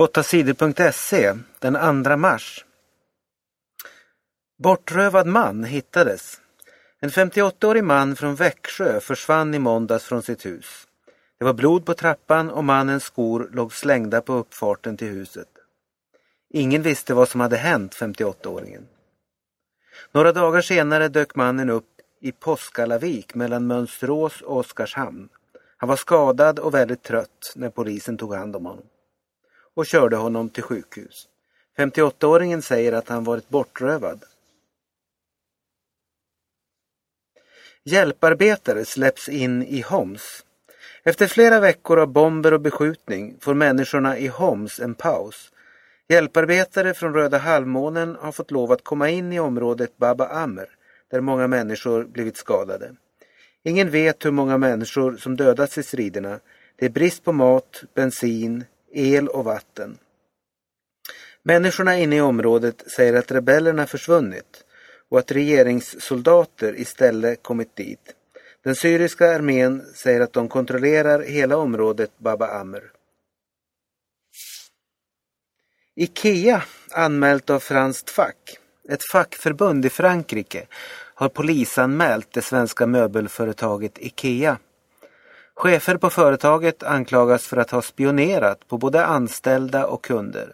8sidor.se den 2 mars. Bortrövad man hittades. En 58-årig man från Växjö försvann i måndags från sitt hus. Det var blod på trappan och mannens skor låg slängda på uppfarten till huset. Ingen visste vad som hade hänt 58-åringen. Några dagar senare dök mannen upp i Påskallavik mellan Mönsterås och Oskarshamn. Han var skadad och väldigt trött när polisen tog hand om honom och körde honom till sjukhus. 58-åringen säger att han varit bortrövad. Hjälparbetare släpps in i Homs. Efter flera veckor av bomber och beskjutning får människorna i Homs en paus. Hjälparbetare från Röda halvmånen har fått lov att komma in i området Baba Amr där många människor blivit skadade. Ingen vet hur många människor som dödats i striderna. Det är brist på mat, bensin, el och vatten. Människorna inne i området säger att rebellerna försvunnit och att regeringssoldater istället kommit dit. Den syriska armén säger att de kontrollerar hela området Baba Amr. Ikea, anmält av Franskt Fack, ett fackförbund i Frankrike, har polisanmält det svenska möbelföretaget Ikea Chefer på företaget anklagas för att ha spionerat på både anställda och kunder.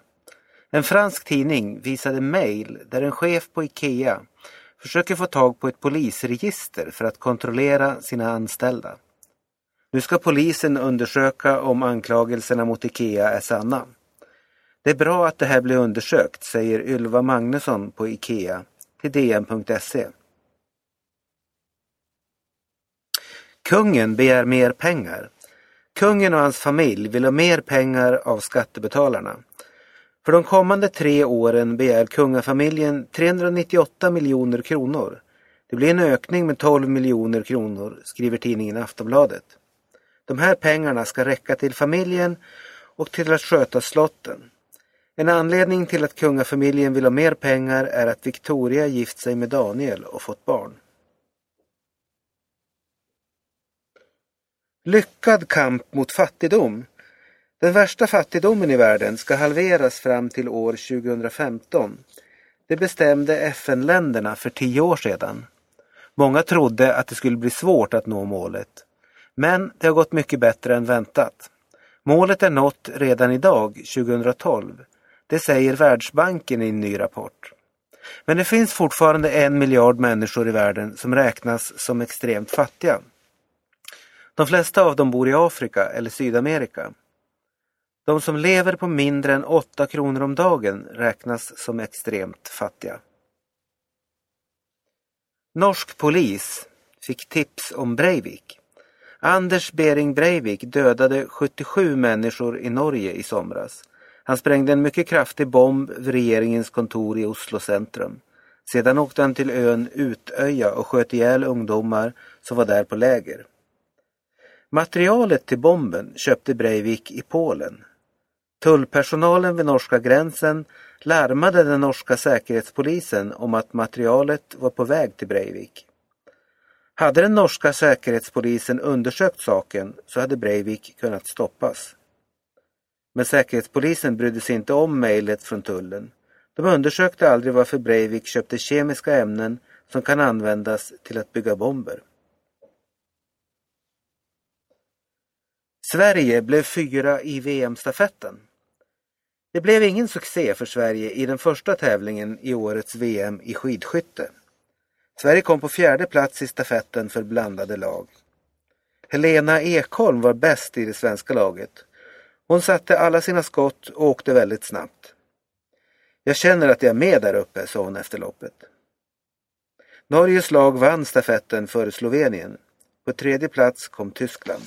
En fransk tidning visade mejl där en chef på Ikea försöker få tag på ett polisregister för att kontrollera sina anställda. Nu ska polisen undersöka om anklagelserna mot Ikea är sanna. Det är bra att det här blir undersökt, säger Ylva Magnusson på Ikea till DN.se. Kungen begär mer pengar. Kungen och hans familj vill ha mer pengar av skattebetalarna. För de kommande tre åren begär kungafamiljen 398 miljoner kronor. Det blir en ökning med 12 miljoner kronor, skriver tidningen Aftonbladet. De här pengarna ska räcka till familjen och till att sköta slotten. En anledning till att kungafamiljen vill ha mer pengar är att Victoria gift sig med Daniel och fått barn. Lyckad kamp mot fattigdom. Den värsta fattigdomen i världen ska halveras fram till år 2015. Det bestämde FN-länderna för tio år sedan. Många trodde att det skulle bli svårt att nå målet. Men det har gått mycket bättre än väntat. Målet är nått redan idag, 2012. Det säger Världsbanken i en ny rapport. Men det finns fortfarande en miljard människor i världen som räknas som extremt fattiga. De flesta av dem bor i Afrika eller Sydamerika. De som lever på mindre än 8 kronor om dagen räknas som extremt fattiga. Norsk polis fick tips om Breivik. Anders Bering Breivik dödade 77 människor i Norge i somras. Han sprängde en mycket kraftig bomb vid regeringens kontor i Oslo centrum. Sedan åkte han till ön Utöja och sköt ihjäl ungdomar som var där på läger. Materialet till bomben köpte Breivik i Polen. Tullpersonalen vid norska gränsen larmade den norska säkerhetspolisen om att materialet var på väg till Breivik. Hade den norska säkerhetspolisen undersökt saken så hade Breivik kunnat stoppas. Men säkerhetspolisen brydde sig inte om mejlet från tullen. De undersökte aldrig varför Breivik köpte kemiska ämnen som kan användas till att bygga bomber. Sverige blev fyra i VM-stafetten. Det blev ingen succé för Sverige i den första tävlingen i årets VM i skidskytte. Sverige kom på fjärde plats i stafetten för blandade lag. Helena Ekholm var bäst i det svenska laget. Hon satte alla sina skott och åkte väldigt snabbt. Jag känner att jag är med där uppe, sa hon efter loppet. Norges lag vann stafetten före Slovenien. På tredje plats kom Tyskland.